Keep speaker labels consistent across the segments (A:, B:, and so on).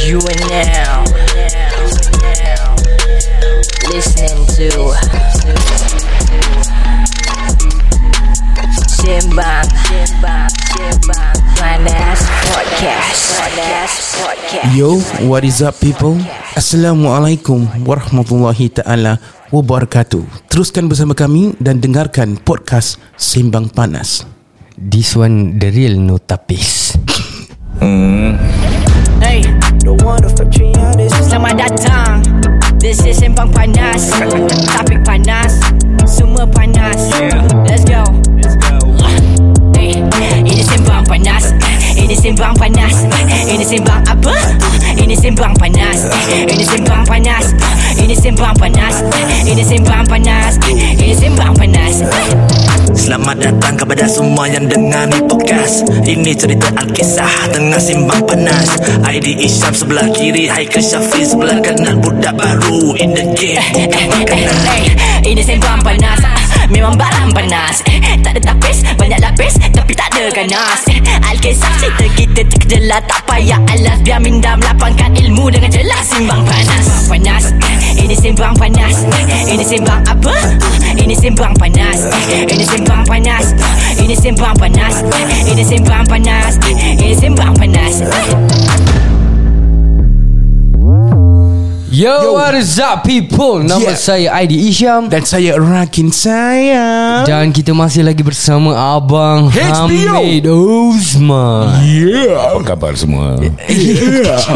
A: You are now listening to Simbang Panas Podcast.
B: Yo, what is up people? Assalamualaikum warahmatullahi taala wabarakatuh. Teruskan bersama kami dan dengarkan podcast Sembang Panas.
C: This one the real no tapis.
A: Hey, selamat datang. This is Sembang Panas. Topik panas, semua panas. Let's go. Hey, ini Sembang Panas. Ini Sembang Panas. Ini Sembang apa? Ini Sembang Panas. Ini Sembang Panas. Ini Sembang Panas. Ini Sembang Panas. Ini Sembang Panas.
D: Selamat datang kepada semua yang dengar ni podcast Ini cerita Alkisah tengah simbang panas ID Isyam sebelah kiri Haikal Syafiq sebelah kanan Budak baru in the game Bukan
A: ini sembang panas Memang barang panas Tak ada tapis, banyak lapis Tapi ganas Alkisah cerita kita terkejelas. Tak payah alas. Biar minda melapangkan ilmu dengan jelas. Sembang panas. Sembang panas. Ini sembang panas. Ini sembang apa? Ini sembang panas. Ini sembang panas. Ini sembang panas. Ini sembang panas. Eh, Ini sembang panas
C: Yo, what is up people? Nama
B: Yeah.
C: saya Aidi Isyam
B: Dan saya Rakin saya.
C: dan kita masih lagi bersama Abang
B: HBO.
C: Hamid Osman.
E: Yeah Apa khabar semua yeah.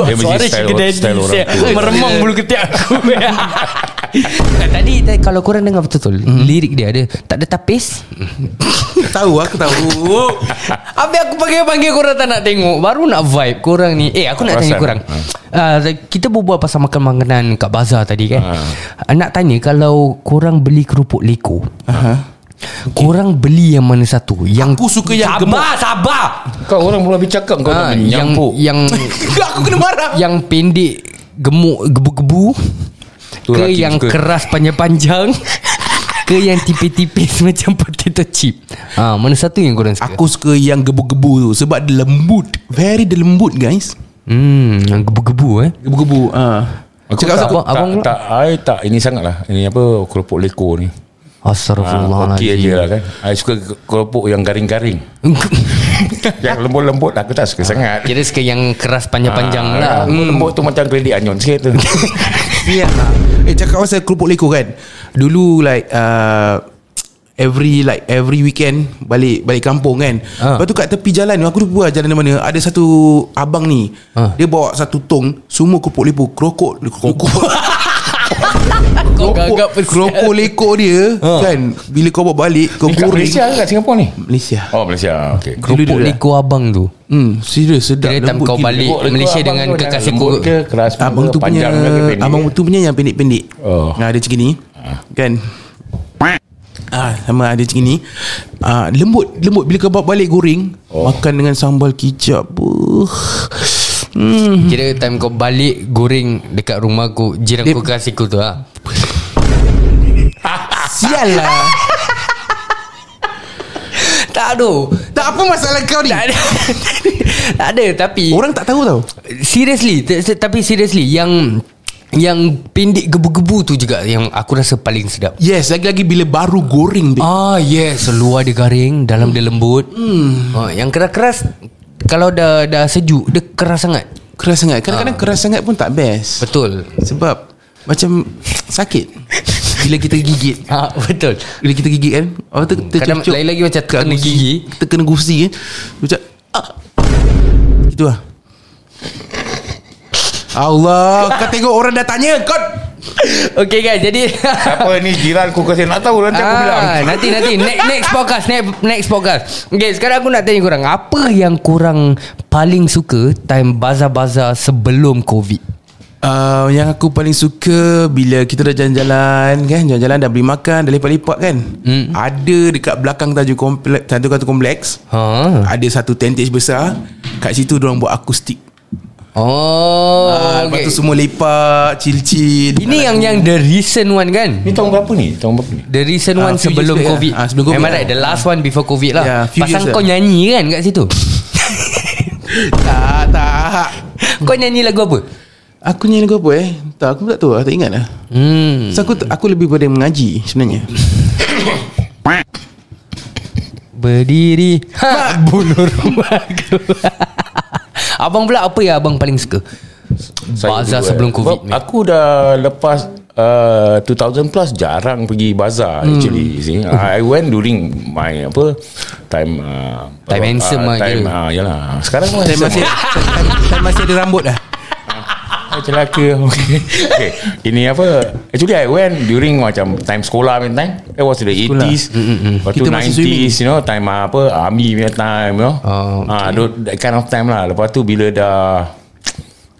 E: Dia mesti style, style orang tua
C: Meremang bulu ketiak aku. tadi, tadi kalau korang dengar betul-betul
B: Hmm.
C: lirik dia ada tak ada tapis.
B: tahu aku tahu.
C: Habis aku panggil-panggil korang tak nak tengok Baru nak vibe korang ni Eh aku nak tanya
E: Perasan.
C: korang uh, Kita berbual pasal makan makanan kat bazar tadi kan uh. Nak tanya kalau korang beli kerupuk leko
B: Aha.
C: Korang beli yang mana satu Yang
B: Aku suka yang gemuk.
C: Sabar sabar
E: Kau orang mula bercakap Kau nak
C: Yang
E: menyampuk
C: Yang
B: aku kena marah.
C: Yang pendek Gemuk Gebu-gebu
E: Tu
C: Ke yang
E: suka.
C: keras panjang-panjang Ke yang tipis-tipis Macam potato chip ha, Mana satu yang korang suka
B: Aku suka yang gebu-gebu tu sebab dia lembut. Very dia lembut guys.
C: Hmm, yang gebu-gebu eh
B: Gebu-gebu. Ah.
E: Aku
B: Cakap
E: tak, tak,
C: abang pula?
E: tak, I tak Ini sangat lah Ini apa Keropok leko ni ah,
C: Astagfirullahaladzim
E: Okey je lah kan I suka keropok yang garing-garing Yang lembut-lembut Aku tak suka sangat
C: Kira suka yang keras panjang-panjang
E: Ah,
C: lah
E: Lembut tu macam kredit anyon sikit tu
B: Ya. Eh cakap pasal kerupuk leko kan. Dulu like uh, every like every weekend balik balik kampung kan.
C: Ah.
B: Lepas tu kat tepi jalan ni aku lupa lah jalan mana ada satu abang ni.
C: Ah.
B: Dia bawa satu tong semua kerupuk leko kerokok kerokok.
C: Kau gagap
B: Keropok, keropok leko dia kan bila kau bawa balik kau
E: Ni
B: goreng
E: Malaysia ke kat Singapura ni
B: Malaysia.
E: Oh Malaysia Okay
C: Kerupuk
B: Dulu-dulu
C: leko abang tu
B: Hmm, serius sedap.
C: Kira time
B: lembut
C: kau balik
E: Lembut-
C: Malaysia
E: lembut
C: dengan kekasih kau
E: ke keras
B: Abang tu punya Abang tu punya yang pendek-pendek.
E: Oh.
B: Nah, Ada macam ni Kan? Ah, sama ada macam ni ah, Lembut Lembut. Bila kau bawa balik goreng
E: Oh.
B: Makan dengan sambal kicap Buh. hmm.
C: Kira time kau balik Goreng dekat rumah aku Jiran kau kasih aku tu lah
B: Sial lah
C: Tak ada
B: Tak apa masalah kau ni.
C: Tak ada. Tak ada tapi
B: Orang tak tahu tau.
C: Seriously t- t- Tapi seriously Yang Yang pendek gebu-gebu tu juga Yang aku rasa paling sedap.
B: Yes Lagi-lagi bila baru goreng dia.
C: Ah yes. Luar dia garing Dalam dia lembut. Hmm. ah, Yang keras-keras Kalau dah dah sejuk Dia keras sangat.
B: Keras sangat. Kadang-kadang keras sangat pun tak best.
C: Betul.
B: Sebab Macam Sakit Bila kita gigit
C: ah, Betul
B: Bila kita gigit kan oh, ter, ter,
C: Kadang
B: tercucuk
C: lain lagi macam terkena
B: gusi.
C: gigi.
B: Terkena gusi kan Macam ah. Gitu lah Allah Kau tengok orang dah tanya Kau
C: Okay guys Jadi
E: Siapa ni jiran aku kasi nak tahu Nanti aku bilang
C: Ah, nanti nanti next next podcast next next podcast. Okay, sekarang aku nak tanya korang apa yang korang paling suka time bazar-bazar sebelum COVID?
B: Uh, Yang aku paling suka Bila kita dah jalan-jalan kan Jalan-jalan dah beli makan Dah lepak-lepak kan
C: Hmm.
B: Ada dekat belakang Tanjung Kompleks Tanjung Katu Kompleks
C: Ha.
B: Ada satu tentage besar Kat situ orang buat akustik
C: Oh,
B: Ah, Lepas
C: okay.
B: tu semua lepak Chill-chill
C: Ini yang yang the recent one kan?
E: Ni tahun berapa ni Tahun berapa ni
C: The recent
B: Ah,
C: one
B: few
C: sebelum COVID.
B: lah. Ah, sebelum COVID lah.
C: right? The last one before COVID lah.
B: Yeah, years
C: kau
B: lah.
C: nyanyi kan kat situ?
B: Tak tak
C: Kau nyanyi lagu apa?
B: Aku nyanyi lagu apa eh Tak aku tak tahu lah, Tak ingat lah
C: Hmm.
B: so, aku, aku lebih pada mengaji sebenarnya
C: Berdiri ha, Bunuh rumah aku Abang pula apa yang abang paling suka? Bazar
E: dulu,
C: sebelum
E: eh.
C: Covid
E: Sebab
C: ni
E: Aku dah lepas uh, 2000 plus jarang pergi bazar hmm. actually see. I went during my apa time uh,
C: Time handsome lah
E: time uh, yalah sekarang pun
B: Time masih, time, time masih ada rambut dah
E: Ah, celaka. Okay. okay. Ini apa? Actually I went During macam Time sekolah punya time. It was the 80s Lepas tu
B: Kita masih
E: 90s You know Time ah, apa Army punya time You know.
C: Oh,
E: Ah, tho- That kind of time lah. Lepas tu bila dah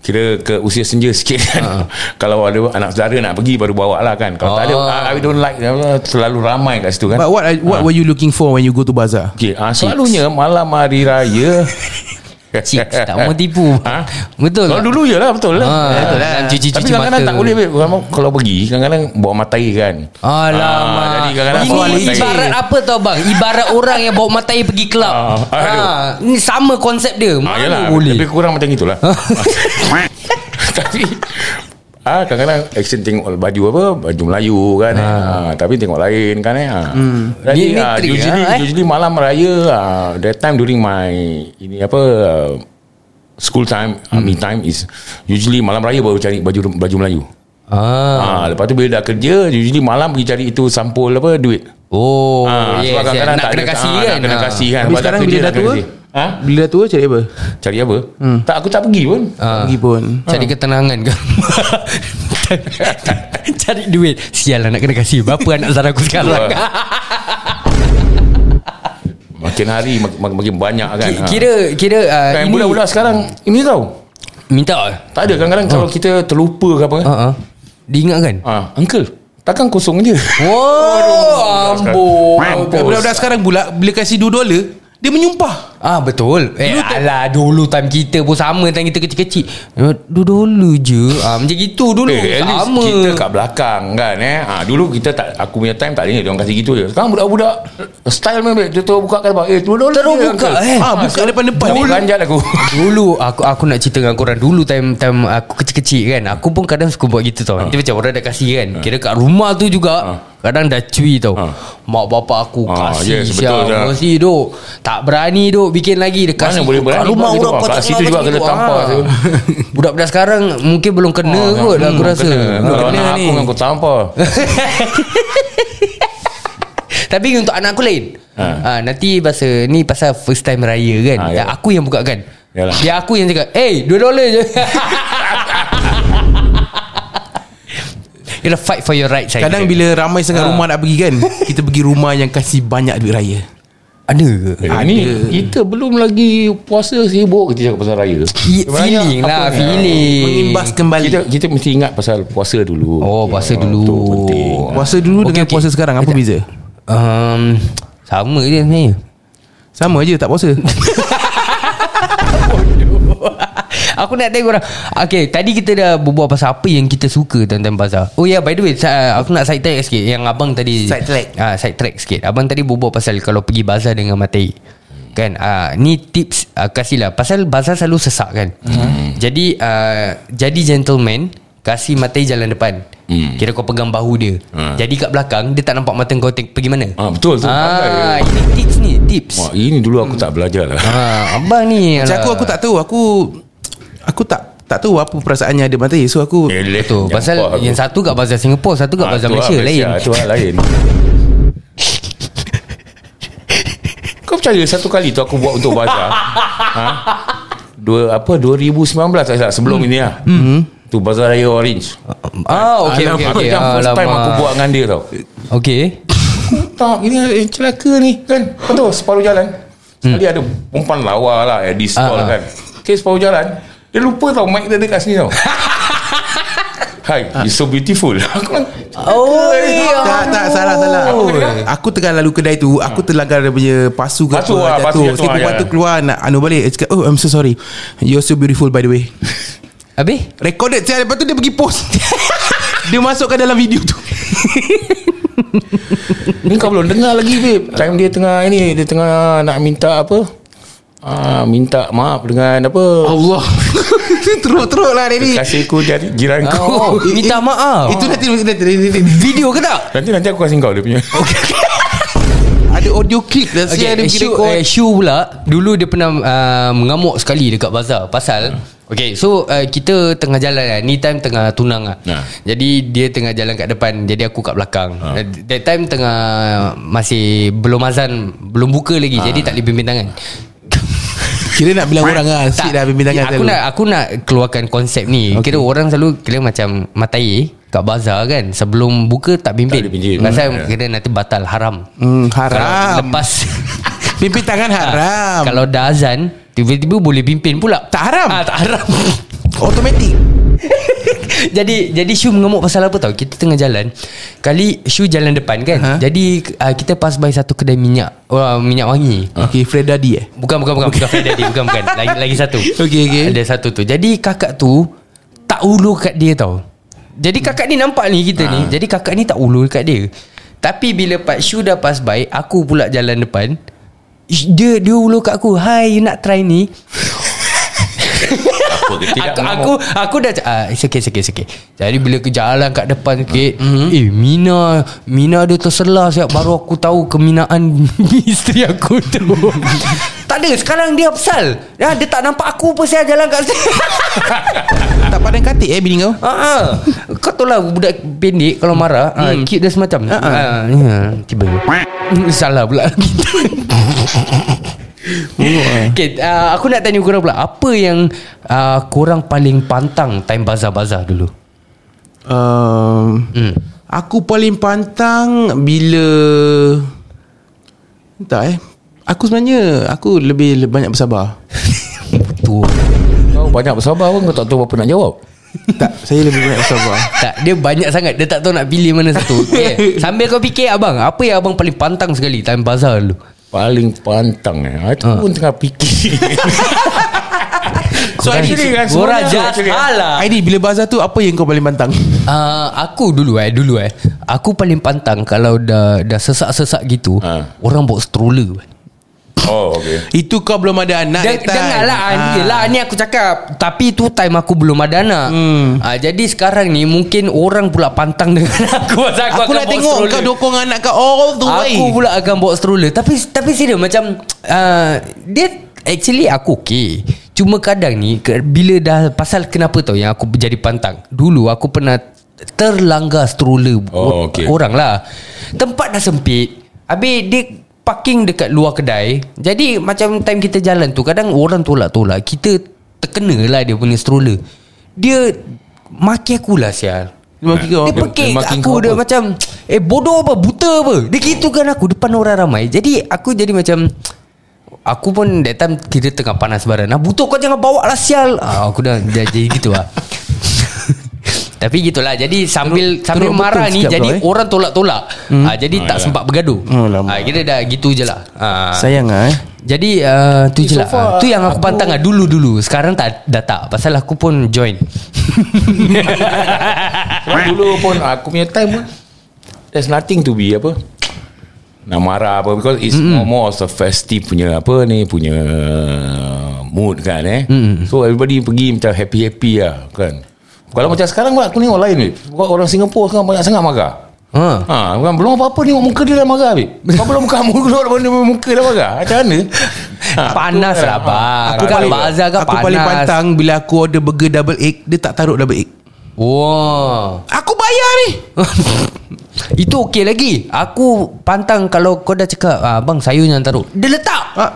E: Kira ke usia senja sikit kan. Kalau ada anak saudara nak pergi Baru bawa lah kan. Kalau tak ada
C: Oh.
E: I don't like Terlalu ramai kat situ kan.
B: But what what were you looking for When you go to bazaar?
E: Okay, ah, selalunya malam hari raya
C: Cik tak mau tipu
E: Ha?
C: Betul
E: Kalau
C: tak?
E: dulu je lah Betul lah
C: ha,
B: betul lah.
C: Dan cuci-cuci
E: Tapi kadang-kadang tak boleh. Kalau, pergi Kadang-kadang bawa matai kan
C: Alamak
E: Ah, jadi kadang-kadang
C: Ini
E: matai.
C: ibarat apa tau bang Ibarat orang yang bawa matai pergi kelab
E: Ah, aduh.
C: ha, Ini sama konsep dia
E: Ah,
C: Mana
E: yalah,
C: boleh
E: Lebih kurang macam itulah Tapi Ah, kadang-kadang action tengok baju apa Baju Melayu kan eh. ah, Tapi tengok lain kan eh. ah. Jadi
C: Ni- ni
E: ah,
C: trick
E: usually,
C: ah, eh.
E: usually malam raya ah, That time during my Ini apa ah, School time Army time is Usually malam raya baru cari baju baju Melayu
C: ah.
E: ah. Lepas tu bila dah kerja Usually malam pergi cari itu sampul apa Duit
C: Oh
E: Ah,
C: yes,
E: sebab
C: yes.
E: kadang-kadang
C: Nak
E: tak
C: kena kasih
E: ah,
C: kan
E: Nak kena kasih kan
B: Tapi sekarang bila
E: nak
B: dah tua.
E: Ha?
B: Bila dah tua cari apa
E: Cari apa? Tak aku tak pergi pun.
C: Ah.
B: Pergi pun
C: Cari ketenangan kan Cari duit Sial lah nak kena kasih Berapa anak saudara aku sekarang
E: Makin hari mak- mak- makin banyak kan.
C: Ki- Kira Kira uh,
E: Kan
C: ini
E: budak-budak sekarang ini tau.
C: Minta
E: Tak ada kadang-kadang kalau kita terlupa ke apa.
C: uh -uh. Diingatkan
E: Ah, uncle, takkan kosong je.
C: Oh Ambon
E: Mampus.
B: Budak-budak sekarang pula Bila kasih 2 dolar Dia menyumpah.
C: Ah betul. Eh alah dulu time kita pun sama Time kita kecil-kecil. Eh, Dulu-dulu je. Ah, Macam gitu dulu.
E: Eh,
C: Sama.
E: kita kat belakang kan eh. Ah, dulu kita tak aku punya time tak ada dia orang kasih gitu je. Sekarang budak-budak style memang dia terus buka kat Eh, dua dolar
C: Terus buka, eh.
B: Ah, buka depan-depan.
E: Dulu ganjat aku.
C: Dulu aku aku nak cerita dengan korang Dulu time time aku kecil-kecil kan Aku pun kadang suka buat gitu tau. Nanti macam orang dah kasih kan Kira kat rumah tu juga Kadang dah cuy tau Mak bapak aku
E: Ah,
C: kasih
E: yes,
C: siap,
E: dah.
C: Kasih duk Tak berani duk Bikin lagi Dia kasih
E: boleh berani buat gitu,
C: orang tak
E: situ
C: kenal
E: juga kena tampar
C: Ah.
E: tu.
C: Budak-budak sekarang Mungkin belum kena kot lah, Aku
E: Hmm,
C: rasa
E: kena.
C: Ah.
E: Kalau
B: kena
E: anak
B: ni.
E: aku aku tampar.
C: Tapi untuk anak aku lain ha.
E: Ha.
C: Nanti pasal Ni pasal first time raya kan
E: Ha,
C: ha,
E: ya.
C: Aku yang buka kan
E: Yalah.
C: Dia aku yang cakap Eh 2 dolar je Kena fight for your right saya
B: Kadang bila ramai sangat rumah nak pergi kan Kita pergi rumah yang kasih banyak duit raya
C: Ada ke?
E: Eh, Ini kita belum lagi puasa sibuk kita cakap pasal raya.
C: Feeling lah
E: apa-
C: Feeling
B: Mengimbas kembali
E: Kita kita mesti ingat pasal puasa dulu.
C: Oh puasa
E: Ah,
C: dulu
E: Itu penting.
B: Puasa dulu
C: Okey,
B: dengan
C: okey.
B: puasa sekarang Apa beza?
C: um, Sama je sebenarnya
B: Sama je tak puasa
C: Aku nak tengok orang Okay Tadi kita dah berbual pasal Apa yang kita suka Tentang bazar? Oh ya yeah, by the way sa- Aku nak side track sikit. Yang abang tadi
B: Side track.
C: ah, Side track sikit. Abang tadi berbual pasal Kalau pergi bazar dengan matai Kan? Ah, Ni tips ah, Kasihlah. Pasal bazar selalu sesak kan? Hmm. Jadi ah, Jadi gentleman Kasih matai jalan depan.
E: Hmm.
C: Kira kau pegang bahu dia.
E: Hmm.
C: Jadi kat belakang Dia tak nampak mata kau teng- pergi mana?
E: Ah, betul tu.
C: Ah, ini tips ni Tips.
E: Wah, ini dulu aku tak belajar lah.
C: ah, Abang ni
B: Macam aku aku tak tahu. Aku Aku tak tak tahu apa perasaannya ada mata So aku
E: Eleh,
C: Betul
E: jangan
C: Pasal
E: aku.
C: yang satu kat bazar Singapura Satu kat
E: Ah,
C: bazar
E: tu lah,
C: Malaysia, Lain
E: Itu lah lain. Kau percaya satu kali tu aku buat untuk bazar. ha? Dua apa 2019 tak salah sebelum ini lah. Hmm. Tu bazar raya orange.
C: Ah okey okey
E: Alamak,
C: okey.
E: yang first time aku buat dengan dia tau.
C: Okey.
E: Tak, ini eh, celaka ni kan. Betul, separuh jalan. Sekali ada perempuan lawa lah eh, di stall
C: Ah, ah.
E: kan. Okay, separuh jalan. Dia lupa tau mic dia dekat sini tau. Hi, you so beautiful. Aku
C: Oh,
B: tak, tak, salah, salah. Aku tengah lalu kedai tu, aku terlanggar dia punya pasu ke
E: Pasu
B: apa,
E: pasu
B: jatuh.
E: jatuh,
B: Si perempuan
E: ya.
B: tu keluar nak anu balik. Dia cakap, oh, I'm so sorry. You're so beautiful by the way.
C: Habis?
B: Recorded saya Lepas tu dia pergi post Dia masukkan dalam video tu
E: Ni kau belum dengar lagi babe Time dia tengah ini Dia tengah nak minta apa ah, Minta maaf dengan apa?
B: Allah. Teruk-teruk lah Daddy
E: Kasihku jadi jiranku
C: Oh, minta maaf.
B: Itu nanti, nanti, nanti, nanti,
C: video ke tak?
E: Nanti nanti aku kasih kau dia punya.
B: Ada audio clip dah
C: Okay,
B: dia pergi
C: Shu,
B: rekod
C: eh, Shu pula Dulu dia pernah uh, Mengamuk sekali Dekat bazar Pasal. Okay so uh, Kita tengah jalan lah. Ni time tengah tunang lah.
E: Ha.
C: Jadi dia tengah jalan kat depan. Jadi aku kat belakang. Uh, That time tengah Masih Belum azan Belum buka lagi. Jadi tak boleh bimbing tangan
B: Kira nak bilang orang lah Asyik dah bimbing tangan
C: aku
B: selalu
C: nak aku nak keluarkan konsep ni.
B: Okay.
C: Kira orang selalu kira macam matai kat bazar kan sebelum buka tak bimbing.
E: Tak ada bimbing.
C: Pasal
E: Hmm.
C: kira nanti batal haram.
B: Hmm,
C: Kalau
B: haram
C: lepas
B: Pimpin tangan haram
C: kalau dah azan tiba-tiba boleh pimpin pula.
B: Tak haram?
C: Ah, tak haram.
B: Automatic
C: jadi jadi Shu mengamuk pasal apa tau? Kita tengah jalan. Kali Shu jalan depan kan?
B: Ha?
C: Jadi uh, kita pass by satu kedai minyak. Uh, Minyak wangi.
B: Okay Fred Daddy eh?
C: Bukan bukan bukan. Bukan Fred Daddy Bukan bukan. Lagi, lagi satu.
B: Okey, okey.
C: Ada satu tu. Jadi kakak tu Tak ulu kat dia tau. Jadi kakak ni nampak ni kita ni. Jadi kakak ni tak ulu kat dia. Tapi bila Pak Shu dah pass by Aku pula jalan depan. Dia dia ulu kat aku. Hai you nak try ni
E: Ke tidak
C: aku, aku aku dah uh, sikit sikit sikit. Jadi bila ke jalan kat depan sikit,
B: Mhm.
C: mm-hmm. eh Mina Mina dia terselah siap baru aku tahu keminaan isteri aku tu. tak ada sekarang dia pasal. Ya, dia tak nampak aku pun saya jalan kat sini.
B: Tak pandang katik eh bini kau
C: Ha ah. Kau tahu lah budak pendek kalau marah, hmm. uh, cute dia semacam. Ha ah. Ya, tiba. Salah pula Okay, uh, aku nak tanya korang pula Apa yang uh, korang paling pantang Time bazar-bazar dulu?
B: Um,
C: Hmm.
B: Aku paling pantang Bila Tak eh? Aku sebenarnya Aku lebih, lebih banyak bersabar.
C: Betul.
E: Kau banyak bersabar pun Kau tak tahu apa nak jawab.
B: Tak Saya lebih banyak bersabar.
C: Tak Dia banyak sangat. Dia tak tahu nak pilih mana satu. Okay. Sambil kau fikir abang Apa yang abang paling pantang sekali Time bazar dulu
E: Paling pantang eh. Itu
C: Ha.
E: pun tengah fikir. So
C: Korang-
E: actually kan
C: jangan
E: actually kan.
C: salah
B: Aidi bila bazar tu Apa yang kau paling pantang?
C: Uh, aku dulu eh dulu eh. Aku paling pantang kalau dah dah sesak-sesak gitu
E: Ha.
C: orang bawa stroller
E: Oh okay
B: Itu kau belum ada anak time.
C: Dengarlah
B: Ah.
C: ah. Yelah ni aku cakap Tapi tu time aku belum ada anak
B: Hmm.
C: ah, Jadi sekarang ni Mungkin orang pula pantang dengan aku Pasal
B: Aku,
C: akan
B: nak tengok
C: stroller.
B: kau dukung anak kau all the way
C: Aku pula akan bawa stroller Tapi tapi serius macam uh, Dia Actually aku okay Cuma kadang ni Bila dah Pasal kenapa tau Yang aku jadi pantang Dulu aku pernah Terlanggar stroller
E: Oh, okay.
C: Orang lah Tempat dah sempit Habis dia Parking dekat luar kedai. Jadi macam time kita jalan tu Kadang orang tolak-tolak. Kita Terkena lah dia punya stroller. Dia Maki aku lah sial
B: Dia maki kau.
C: Dia pekik
E: dia
C: aku. Dia
E: apa?
C: macam Eh bodoh apa? Buta apa? Dia gitu kan aku Depan orang ramai. Jadi aku jadi macam Aku pun that time Kira tengah panas baran ah, Buta kau jangan bawa lah sial ah, Aku dah, dah jadi gitu lah Tapi gitulah Jadi sambil
B: Teruk-
C: Sambil
B: teruk
C: marah ni Jadi
B: kau, eh.
C: orang tolak-tolak hmm. ah, Jadi
E: Ah,
C: tak
E: yalah.
C: sempat bergaduh
B: Oh, lama.
C: ah, Kira dah gitu je lah ah.
B: Sayang lah eh
C: Jadi uh, tu je
E: so
C: lah Ah, Tu yang aku,
E: aku-
C: pantang lah Dulu-dulu Sekarang tak dah tak Pasal aku pun join
E: Sebab dulu pun Aku punya time pun There's nothing to be apa Nak marah apa Because it's mm-hmm. more of a festive punya Apa ni Punya Mood kan eh mm-hmm. So everybody pergi Macam happy-happy lah Kan Kalau macam sekarang pun Aku tengok lain ni Orang Singapura sekarang Banyak sangat marah
C: ha.
E: Ha, kan belum apa-apa ni muka dia dah marah Habib. Kau belum kamu keluar mana muka dah marah. Macam mana? Ha,
C: Panas lah bang
B: Aku paling
C: bazar kan
B: Aku
C: panas
B: paling pantang Bila aku order burger double egg Dia tak taruh double egg
C: Wah
B: Aku bayar ni
C: Itu okey lagi Aku pantang Kalau kau dah cakap ah, Bang sayur jangan taruh Dia letak
B: ha.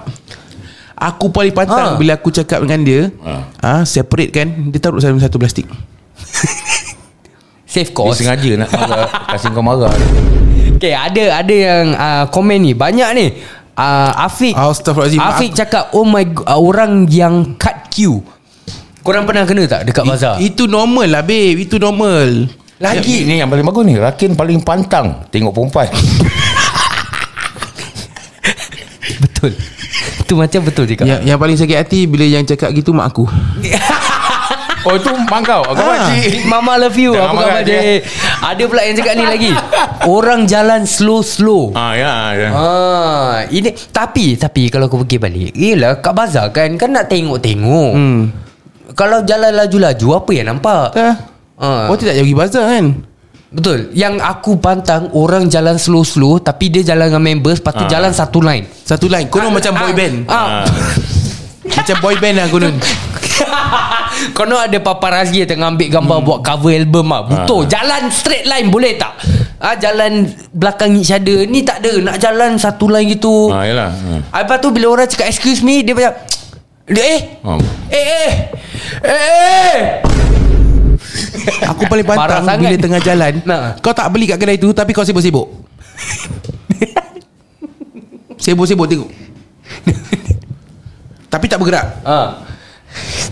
B: Aku paling pantang
C: Ha.
B: Bila aku cakap dengan dia
E: Ha.
B: ha. Separate kan Dia taruh dalam satu plastik
C: Save
E: Dia
C: cost
E: sengaja nak marah, kasih kau marah.
C: Okay ada Ada yang uh, Komen ni. Banyak ni. Uh, Afiq
B: Astaghfirullahaladzim.
C: Afiq cakap Oh my god uh, Orang yang cut queue. Korang pernah kena tak Dekat bazar?
B: Itu normal lah babe. Itu normal.
C: Lagi.
E: Ni yang paling bagus ni. Rakin paling pantang. Tengok perempuan.
C: Betul. Itu macam betul cakap.
B: Yang, yang paling sakit hati Bila yang cakap gitu mak aku
E: Oh itu mak kau Kau
B: Ah.
E: makcik
C: Mama love you
E: Jangan
C: Apa khabar
E: dia.
C: dia Ada pula yang cakap ni lagi Orang jalan slow-slow
E: Ah ya, ya.
C: Ah, ini tapi tapi kalau kau pergi balik, ialah kat bazar kan kan nak tengok-tengok.
B: Hmm.
C: Kalau jalan laju-laju apa yang nampak?
B: Ah.
C: Ah.
B: Oh tidak pergi bazar kan
C: Betul. Yang aku pantang orang jalan slow-slow tapi dia jalan dengan members, lepas tu
E: Ah.
C: jalan satu line.
B: Satu line Konon macam boy band
C: Ah.
B: Macam boy band lah konon
C: Kono ada paparazzi tengah ambil gambar hmm. buat cover album ah. Betul. Jalan straight line boleh tak? Ah jalan belakang each other ni tak ada nak jalan satu line gitu.
E: Ah yalah. Ah.
C: Ah, Lepas tu bila orang cakap excuse me Dia macam dia, Eh
E: Oh.
C: Eh eh Eh eh
B: Aku paling
C: Marah
B: pantang
C: sangat.
B: Bila tengah jalan
C: Nah.
B: Kau tak beli kat kedai tu Tapi kau sibuk-sibuk Sibuk-sibuk tengok Tapi tak bergerak
C: ha.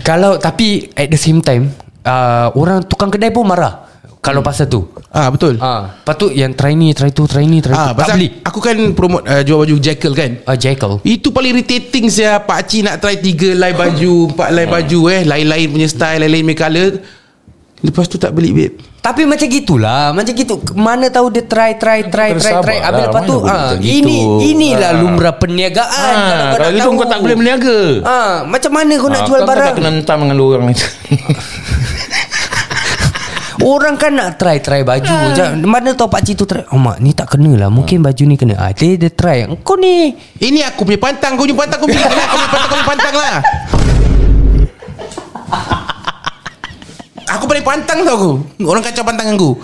C: Kalau Tapi At the same time uh, Orang tukang kedai pun marah Kalau pasal tu.
B: Ah betul.
C: Ha. Lepas tu yang try ni Try tu Try ni try
B: Ah,
C: tu Tak beli.
B: Aku kan promote uh, Jual baju Jekyll kan?
C: Uh, Jekyll.
B: Itu paling irritating saya Pak Cik nak try Tiga line baju Empat line baju eh. Lain-lain punya style Lain-lain punya colour Lepas tu tak beli babe.
C: Tapi macam gitulah. Macam gitu. Mana tahu dia try Try try
E: kena
C: try try. Habis
E: lah.
C: lepas tu ah,
E: macam
C: Ini
E: gitu.
C: Inilah
E: Ah.
C: lumrah perniagaan.
E: Ah,
C: Kalau kau
E: kalau
C: nak
E: gitu
C: tahu
E: kau tak boleh berniaga.
C: ah, Macam mana kau nak
E: Ah,
C: jual
E: kau
C: barang?
E: tak kena hentam dengan orang lain.
C: Orang kan nak try-try baju.
E: Ah.
C: je. Mana tahu pakcik tu try. Oh mak ni tak kena lah. Mungkin baju ni kena. Ah, Dia, dia try. Kau ni.
B: Ini aku punya pantang. Kau punya pantang Kau punya pantang. Kau punya pantang Kau punya pantang lah Aku paling pantang tau aku. Orang kacau pantang aku.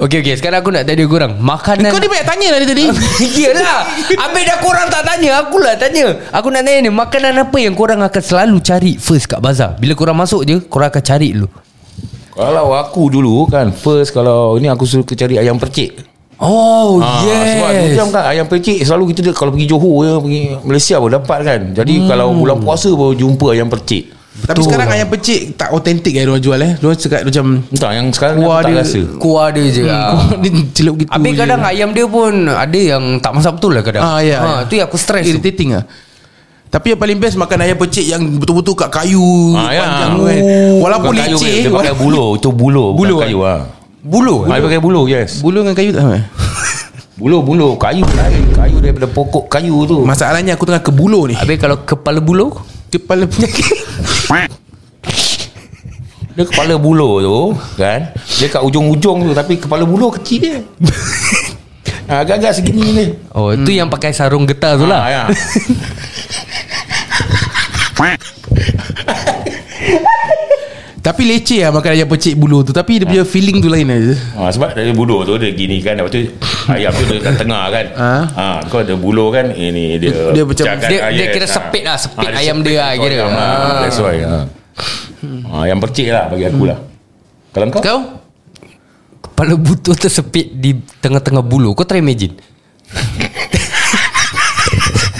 C: Okay okay Sekarang aku nak tanya korang. Makanan
B: Kau ni banyak tanya lah dia tadi.
C: Yelah Habis dah korang tak tanya Akulah tanya. Aku nak tanya ni Makanan apa yang korang akan selalu cari First kat bazar? Bila korang masuk je Korang akan cari dulu.
E: Kalau aku dulu kan First kalau Ni aku suka cari ayam percik.
C: Oh
E: Sebab
C: yes
E: macam kan ayam percik Selalu kita dia, Kalau pergi Johor ya, Pergi Malaysia pun dapat kan. Jadi hmm. kalau bulan puasa baru jumpa ayam percik
B: Tapi sekarang ayam pecik Tak otentik eh Diorang jual eh Diorang cakap macam
E: Entah yang sekarang
B: Kuah
E: aku tak
B: dia-
E: rasa
C: Kuah dia je hmm.
B: Dia celup gitu
C: Habis
B: je.
C: kadang ayam dia pun Ada yang tak masak betul lah kadang
B: Ah ya,
C: ha,
B: ya.
C: Tu yang aku stress tu.
B: Irritating lah tapi yang paling best makan ayam pecik yang betul-betul kat kayu
E: Ah, ya.
B: panjang tu kan. Walaupun
E: Bukan kayu,
B: leceh.
E: Dia pakai buluh Itu buluh
B: Buluh,
E: Bukan kayu ah.
C: Bulu
E: Ah, Dia pakai buluh yes
B: Bulu dengan kayu tak sama.
E: Buluh buluh Kayu lain Kayu daripada pokok kayu tu
B: Masalahnya aku tengah ke bulu ni.
C: Habis kalau kepala bulu
B: Kepala
E: Dia kepala buluh tu Kan? Dia kat ujung-ujung tu Tapi kepala buluh kecil dia. Ah, Agak-agak segini ni.
C: Oh hmm. tu yang pakai sarung getah tu lah.
E: Ah, ya.
B: Tapi leceh lah makan ayam pecik bulu tu Tapi dia punya feeling tu lain aja.
E: Ha, sebab dari buluh tu dia gini kan Lepas tu ayam tu dia kat tengah kan
B: Ha?
E: ha. Kau ada buluh kan Ini dia
B: Dia macam-
C: dia- dia
E: ayam.
C: kira sepit lah, sepit
E: dia
C: ayam
E: sepit
C: dia lah,
E: kau
C: kira.
E: ayam lah.
C: Ha.
E: That's why ha. ha. Yang percik lah bagi aku lah Kalau kau
B: Kau?
C: Kepala butuh tersepit di tengah-tengah bulu Kau try imagine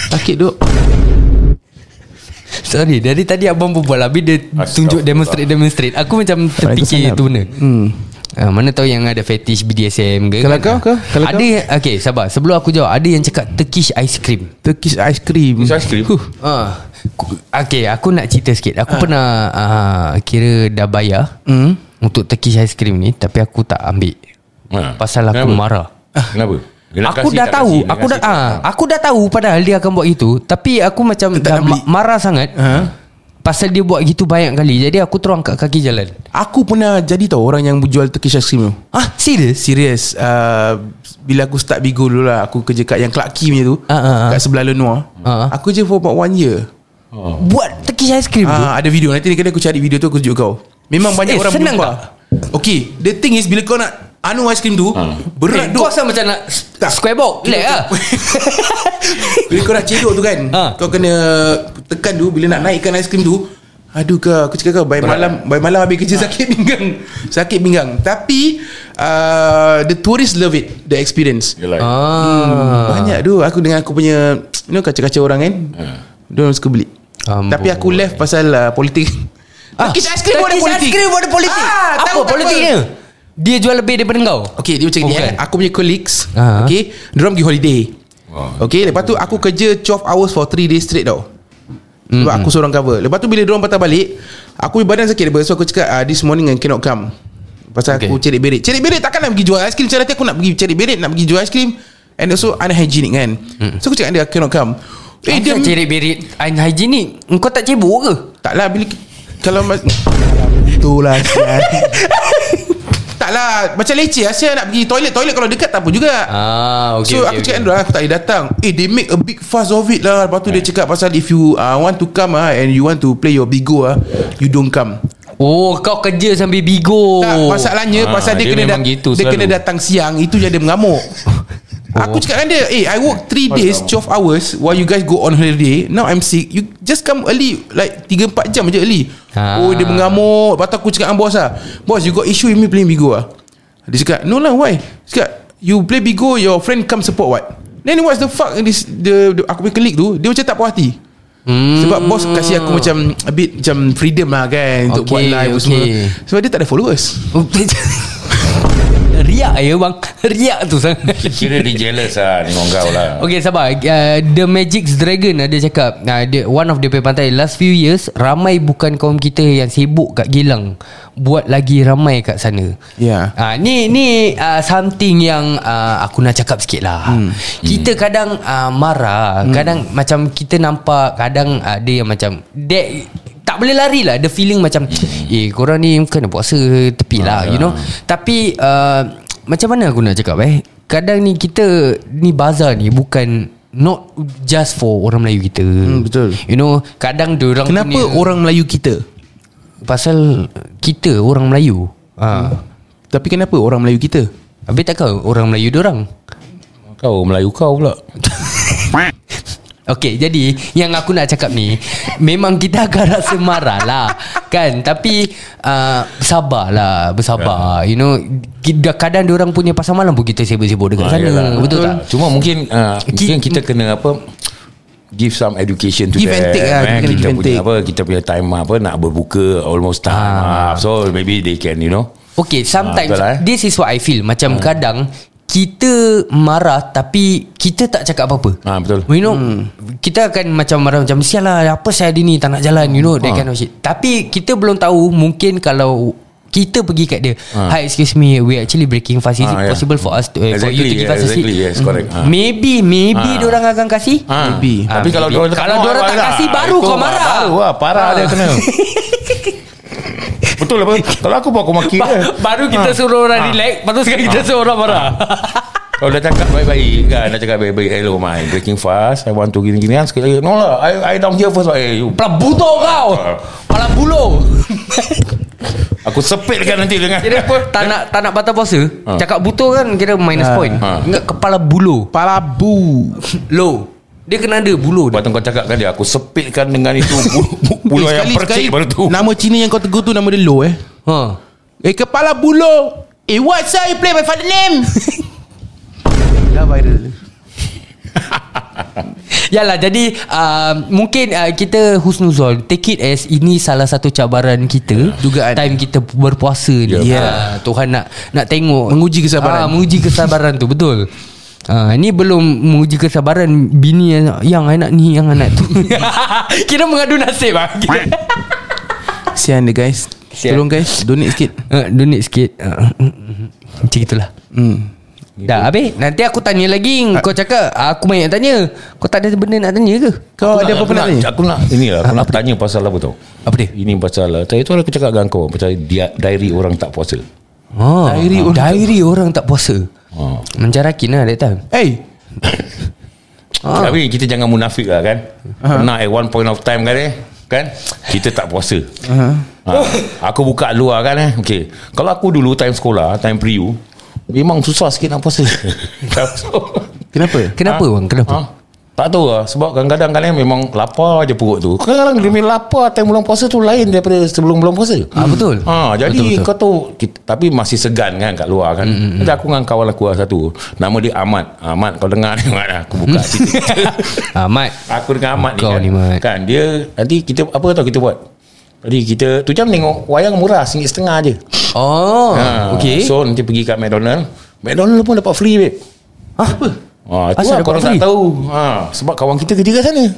B: Sakit duk
C: Sorry Dari tadi abang berbual Habis dia tunjuk demonstrate-demonstrate Aku macam terfikir
B: Waalaikumsalam.
C: tu benda
B: Hmm.
C: Ah, mana tahu yang ada fetish BDSM ke
B: Kalau
C: kan?
B: kau, kau? Kalau
C: Ada Okay sabar Sebelum aku jawab Ada yang cakap Turkish ice cream
B: Turkish ice cream.
E: Turkish ice cream?
B: Huh.
C: Ah, ku- Okay aku nak cerita sikit Aku pernah ah, Kira dah bayar
B: Hmm.
C: Untuk Turkish ice cream ni Tapi aku tak ambil
E: ha.
C: Pasal aku
E: Kenapa?
C: marah
E: Kenapa
C: Aku dah
E: tak
C: tahu
E: kasih, nak
C: Aku dah ah,
E: tak?
C: Aku dah tahu Padahal dia akan buat itu Tapi aku macam
B: Tak
C: Dah ma- marah sangat
B: Ha?
C: Pasal dia buat gitu banyak kali Jadi aku terus angkat kaki jalan
B: Aku pernah jadi tau Orang yang jual Turkish ice cream tu
C: Ah serius?
B: Serius uh, Bila aku start Bigo dulu lah Aku kerja kat yang Clark Key punya tu
C: Ah, ah, ah.
B: Kat sebelah Lenoir
C: Ah, ah.
B: Aku kerja for about one year
E: Oh.
C: Buat Turkish ice cream tu
B: Ah, ada video Nanti kena aku cari video tu Aku tunjuk kau Memang banyak
C: Eh,
B: orang
C: senang
B: berjumpa Okay The thing is Bila kau nak Anu ice cream tu
E: Ah.
B: Berat
C: Eh,
B: duk
C: Kau rasa macam nak
B: Tak.
C: Square box Relax lah
B: Bila kau nak cedok tu kan
C: Ha.
B: Kau kena Tekan tu Bila nak naikkan ice cream tu Aduh kau Aku cakap kau By malam By malam habis kerja sakit pinggang Sakit pinggang Tapi uh, The tourists love it The experience
E: Yelah.
C: ah.
B: Banyak tu Aku dengan aku punya You know kaca-kaca orang kan Dia orang suka beli
C: Amboi.
B: Tapi aku left pasal uh, politik
C: Ah,
B: Turkish ice cream
C: Turkish
B: politik
C: ice cream politik
B: ah,
C: Apa politiknya? Dia jual lebih daripada kau
B: Okay dia macam
C: Oh,
B: ni eh. Aku punya colleagues
C: Ah.
B: Okay Diorang pergi holiday.
E: Wah.
B: Okay lepas tu aku kerja 12 hours for 3 days straight tau. Sebab aku seorang cover. Lepas tu bila diorang patah balik Aku badan sakit So aku cakap uh, This morning I cannot come. Pasal okay. aku cerit berit Cerit berit takkan nak pergi jual aiskrim. Macam nanti aku nak pergi cerit berit Nak pergi jual aiskrim And also unhygienic kan? So aku cakap dia I cannot come.
C: Eh dia cerit berit Unhygienic. Kau tak cebok ke?
B: Tak lah bila Kalau mas- Itulah sial. Lah Macam leceh lah. Saya nak pergi toilet. Toilet kalau dekat tak apa juga.
C: Ah, okay,
B: So
C: okay,
B: aku
C: okay.
B: cakap dengan dia Aku tak boleh datang. Eh they make a big fuss of it lah. Lepas tu dia cakap pasal If you uh, want to come ah And you want to play your bigo ah You don't come.
C: Oh kau kerja sambil bigo.
B: Tak masalahnya
E: Ah,
B: Pasal dia,
E: dia
B: kena dat-
E: gitu
B: Dia
E: selalu.
B: kena datang siang Itu je dia mengamuk Aku cakap dengan dia Eh I work 3 days 12 hours While you guys go on holiday Now I'm sick. You just come early Like 3-4 jam je early.
C: Ah.
B: Oh dia mengamuk. Lepas tu aku cakap dengan boss lah Boss you got issue with me playing Bigo lah Dia cakap No lah why? Dia cakap You play Bigo Your friend come support what? Then what's the fuck this, the, the, Aku punya colleague tu Dia macam tak puas hati.
C: Hmm.
B: Sebab bos kasih aku macam A bit macam freedom lah kan Untuk
C: Okay,
B: buat live
C: okay.
B: semua. Sebab dia tak ada followers
C: Riak ya bang. Riak tu sangat
E: Kira dia jealous lah Dengan kau lah.
C: Okay sabar. Uh, The Magic's Dragon ada cakap uh, dia, One of the pantai. Last few years Ramai bukan kaum kita Yang sibuk kat Gilang Buat lagi ramai kat sana.
B: Ya.
C: uh, Ni ni uh, Something yang uh, Aku nak cakap sikit lah hmm. Kita kadang uh, Marah. Hmm. Kadang macam Kita nampak Kadang ada yang macam that, tak boleh lari lah. The feeling macam Eh korang ni Kena puasa Tepi lah You know. Tapi uh, Macam mana aku nak cakap eh? Kadang ni kita Ni bazar ni Bukan Not just for orang Melayu kita.
B: Hmm, betul.
C: You know Kadang diorang
B: Kenapa
C: punya,
B: orang Melayu kita
C: Pasal Kita orang Melayu. Ha.
B: Tapi kenapa orang Melayu kita?
C: Habis tak kau? Orang Melayu diorang.
E: Kau Melayu kau pula.
C: Okay jadi Yang aku nak cakap ni Memang kita akan rasa marah lah Kan? Tapi uh, Sabarlah Bersabar You know. Kita- Kadang orang punya pasal malam pun Kita sibuk-sibuk dekat
E: Ah,
C: sana
E: yalah.
C: Betul tak?
E: Cuma mungkin uh, Mungkin kita kena apa Give some education to
B: Give
E: them
B: and take lah,
E: eh.
B: give
E: Kita
B: and
E: punya
B: take.
E: apa Kita punya time apa Nak berbuka Almost time
C: Ah.
E: ah. So maybe they can you know
C: Okay sometimes
E: Ah, betul eh?
C: This is what I feel Macam kadang kita marah tapi kita tak cakap apa-apa.
E: Ah, betul.
C: You know, hmm. kita akan macam marah macam sial lah apa saya hari ni tak nak jalan, you know, that
E: Ah.
C: kind of shit. Tapi kita belum tahu mungkin kalau kita pergi kat dia
E: Ah.
C: Hi excuse me We actually breaking fast Is
E: Ah,
C: it
E: yeah.
C: possible for us to, uh, For you to
E: Exactly,
C: give us a seat
E: exactly, yes, correct. Ah.
C: Maybe Maybe
E: Ah.
C: Diorang akan kasih
E: Ah.
B: Maybe.
E: Tapi
C: Ah,
E: kalau
C: maybe. Kalau
E: oh,
C: diorang tak
E: lah.
C: kasih, baru
E: Itu
C: kau marah.
E: Baru lah Parah
C: Ah.
E: dia kena Betul lah Kalau aku buat aku maki
C: Ba- Baru kita
E: Ah.
C: suruh orang relax Lepas tu sekarang kita suruh orang marah
E: Kalau dah cakap baik-baik kan? Dah cakap baik-baik Hello my Breaking fast. I want to gini-gini kan Sekali lagi No lah I, I down here first. Eh you
C: Pala butuh kau. Pala bulu
E: Aku sepitkan nanti dengan
C: Kira tak nak tak nak batal puasa?
E: Ha.
C: Cakap butuh kan Kira minus
B: Ha.
C: point.
E: Ha.
C: Ingat kepala bulu.
B: Pala bu.
C: Low. Dia kena ada bulu.
E: Lepas tu kau cakap kan dia Aku sepitkan dengan itu Bulu, bulu
B: Eh,
E: yang percik baru tu.
B: Nama Cina yang kau tegur tu Nama dia Lo eh?
C: Ha.
B: Eh kepala bulu. Eh what sir you play my father name Dah viral
C: Yalah jadi uh, Mungkin uh, kita husnuzol Take it as Ini salah satu cabaran kita
B: Dugaan.
C: Time kita berpuasa ni
B: Ya.
C: Ah, Tuhan nak Nak tengok
B: Menguji kesabaran.
C: Ah, Menguji kesabaran tu Betul Ah, ni belum menguji kesabaran bini yang, yang anak ni yang anak tu. Kira mengadu nasib ah.
B: Sian dia guys
C: Sian.
B: Tolong guys Donate sikit
C: Uh, donate sikit uh, Macam itulah
B: hmm.
C: Dah habis. Nanti aku tanya lagi Kau cakap Aku banyak tanya. Kau tak ada benda nak tanya ke?
B: Kau
E: Aku
B: ada apa-apa nak tanya?
E: Aku nak Ini lah Aku nak tanya pasal apa tau
C: Apa dia?
E: Ini pasal Tadi tu aku cakap dengan kau Pasal dia, diary orang tak puasa.
C: Oh,
B: Diary
C: ah,
B: orang
C: Diary orang tak puasa.
E: Ha.
C: Mencarakin lah that time.
B: Hey.
E: Ah. Tapi kita jangan munafik lah kan? Pernah at one point of time kan eh? Kan? Kita tak puasa.
B: Uh-huh.
E: ha. Aku buka luar kan eh? Okay. Kalau aku dulu time sekolah Time pre-U Memang susah sikit nak puasa.
B: Kenapa?
C: Kenapa bang? Kenapa?
E: Ha? Tak tahu lah Sebab kadang-kadang kan Memang lapar je perut tu. Kadang-kadang dia memang lapar Time bulan puasa tu Lain daripada sebelum bulan puasa.
C: Ah, betul.
E: ha, Jadi
C: Betul, betul.
E: kau tahu kita, Tapi masih segan kan Kat luar kan. Mm, Nanti aku dengan kawan aku lah satu. Nama dia Ahmad. Ahmad kau dengar ni Ahmad. Aku buka. Cerita
C: ah, Mat
E: Aku dengan Ahmad ni kan,
C: ni,
E: kan Dia Nanti kita Apa tau kita buat Jadi kita Tu jam tengok Wayang murah RM1.5 je
C: Oh
E: Ha,
C: Okay
E: So nanti pergi kat McDonald McDonald pun dapat free babe
C: Apa
E: Ah, itu
C: Asal
E: lah korang
C: free?
E: tak tahu. Ha, sebab kawan kita kerja kat sana.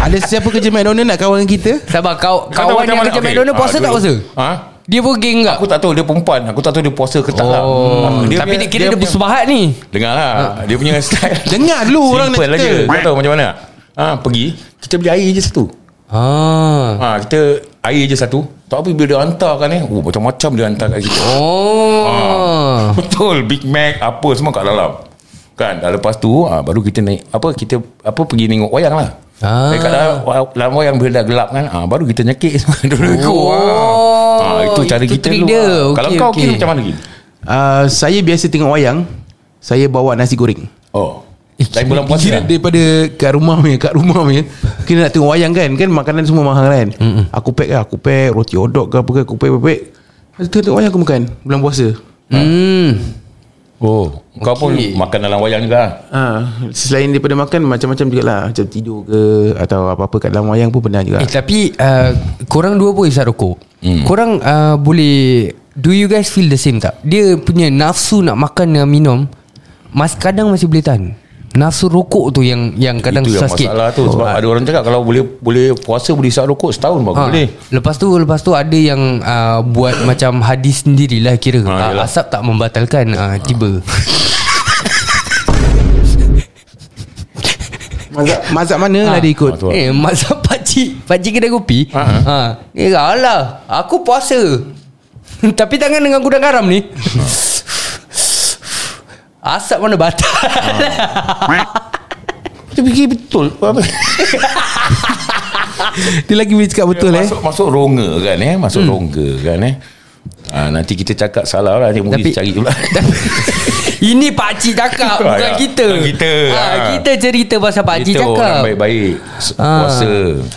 B: Ada siapa kerja McDonald nak kawan kita
C: Sabar kau Kawan yang
E: mana?
C: kerja
E: Okey.
C: McDonald puasa
E: Ah,
C: tak puasa?
E: Ha?
C: Dia pun geng tak?
E: Aku tak tahu dia perempuan. Aku tak tahu dia puasa ke tak lah.
C: Oh,
E: Ah,
C: Tapi
E: punya-
C: dia kira dia bersebahat ni
E: Dengar lah Dia punya style
B: Dengar dulu orang nak
E: Simple
B: cerita
E: Kau tahu macam mana ha, Pergi Kita beli air je satu
C: Ah.
E: ha, Kita Air je satu Tapi bila dia hantarkan ni oh, Macam-macam dia hantar kat kita
C: Oh.
E: Betul Big Mac Apa semua kat dalam Kan dah lepas tu ha, Baru kita naik Apa kita Apa pergi tengok wayang lah
C: Ah.
E: Dekat dalam, dalam wayang Bila dah gelap kan ha, Baru kita nyekik semua Dulu ikut
C: Oh,
E: ha, Itu cara
C: itu
E: kita dulu
C: dia.
E: ha.
C: Okey,
E: Kalau kau
C: okey.
E: kira macam mana Gil?
B: uh, Saya biasa tengok wayang Saya bawa nasi goreng
E: Oh Lain bulan puasa
B: Kira
E: lah.
B: daripada kat rumah punya Kat rumah punya Kira nak tengok wayang kan Kan makanan semua mahal kan Mm-mm. Aku pack lah Aku pack roti hotdog ke apa ke Aku pack pack pack tu tengok wayang aku makan Bulan puasa
C: Hmm.
E: Oh Kau pun makan dalam wayang juga lah.
B: ha, Selain daripada makan Macam-macam juga lah Macam tidur ke Atau apa-apa kat dalam wayang pun pernah juga
C: Eh tapi uh, Korang dua pun isap rokok hmm. Korang uh, boleh Do you guys feel the same tak? Dia punya nafsu nak makan dan minum Mas kadang masih boleh tahan Nafsu rokok tu yang yang kadang
E: Itu
C: susah
E: yang
C: sikit.
E: masalah tu. Sebab ada orang cakap Kalau boleh boleh puasa Boleh isap rokok Setahun baru
C: Ha,
E: boleh.
C: Lepas tu lepas tu ada yang uh, buat macam hadis sendirilah kira.
E: Ha,
C: uh, asap tak membatalkan uh, tiba.
B: Mazhab, mazhab mana lah dia ikut?
E: Ha,
C: eh mazhab pakcik pakcik kedai kopi.
E: Ha,
C: Ha. Eh alah aku puasa. Tapi tangan dengan gudang garam ni. Asap mana batal
E: Dia fikir betul?
B: Dia lagi boleh cakap betul eh
E: Masuk, masuk rongga kan eh Masuk hmm. rongga kan eh ha, Nanti kita cakap salah lah Nanti mungkin cari pula
C: Ini pakcik cakap Bukan
E: Ya,
C: kita
E: kita.
C: ha,
E: Ha.
C: Kita cerita pasal pakcik cakap
E: orang baik-baik
C: Ah.
E: Puasa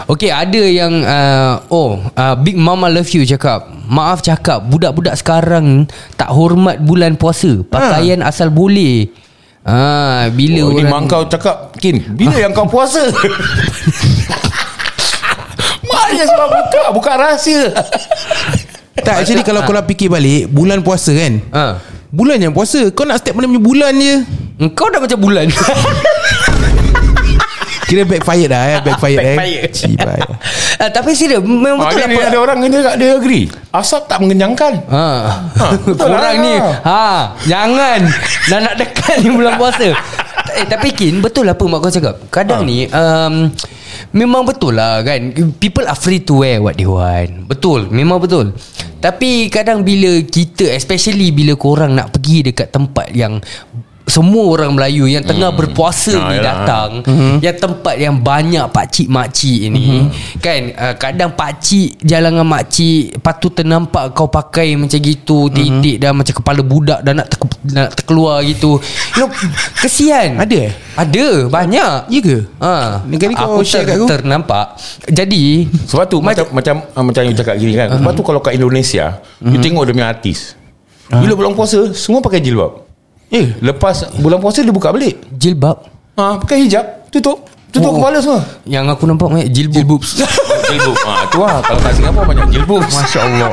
C: Okay ada yang uh, Oh uh, Big Mama Love You cakap Maaf cakap Budak-budak sekarang Tak hormat bulan puasa. Pakaian asal boleh. Ah, bila
E: oh, Ini
C: orang
E: mak kau cakap Kin Bila yang kau puasa? Maknya sebab buka Buka rahsia.
B: Tak actually kalau korang fikir balik Bulan puasa kan?
C: Ha.
B: Bulan yang puasa Kau nak step mana punya bulan je?
C: Engkau dah macam bulan
B: Kira backfired dah eh Backfired eh.
C: Backfired.
B: Cibai
C: ah, Tapi serius Memang
E: ha,
C: betul apa?
E: Ada orang ni dia, dia agree. Asap tak mengenyangkan.
C: Ha.
E: betul
C: Korang
E: lah.
C: ni. Ha, Jangan. Dah nak dekat ni bulan puasa. Eh tapi Kin Betul apa mak kau cakap? Kadang
E: Ha.
C: ni um, Memang betul lah kan? People are free to wear what they want. Betul Memang betul. Tapi kadang bila kita Especially bila korang nak pergi dekat tempat yang semua orang Melayu yang tengah
E: Hmm.
C: berpuasa
E: Ah,
C: ni
E: yalah.
C: datang yang tempat yang banyak pakcik makcik ini kan uh, kadang pakcik jalan dengan makcik patut ternampak kau pakai macam gitu titik dah macam kepala budak dah nak, ter- nak terkeluar gitu you know kesian
B: Ada eh?
C: ada banyak
B: Ya ke?
C: Ha,
B: Ni kali kau
C: aku
B: share
C: ter,
B: kat aku.
C: ternampak Jadi
E: Sebab tu macam macam ah, macam you cakap gini kan. Sebab tu kalau kat Indonesia, you tengok dia punya artis. Bila bulan puasa, semua pakai jilbab.
B: Eh
E: Lepas bulan puasa dia buka balik.
C: Jilbab
E: Ha, pakai hijab, tutup. Tutup
C: Oh.
E: kepala semua.
C: Yang aku nampak banyak jilbab
E: jilbab. Ha, tu lah. Kalau kat Singapura banyak jilbab.
C: Masya Allah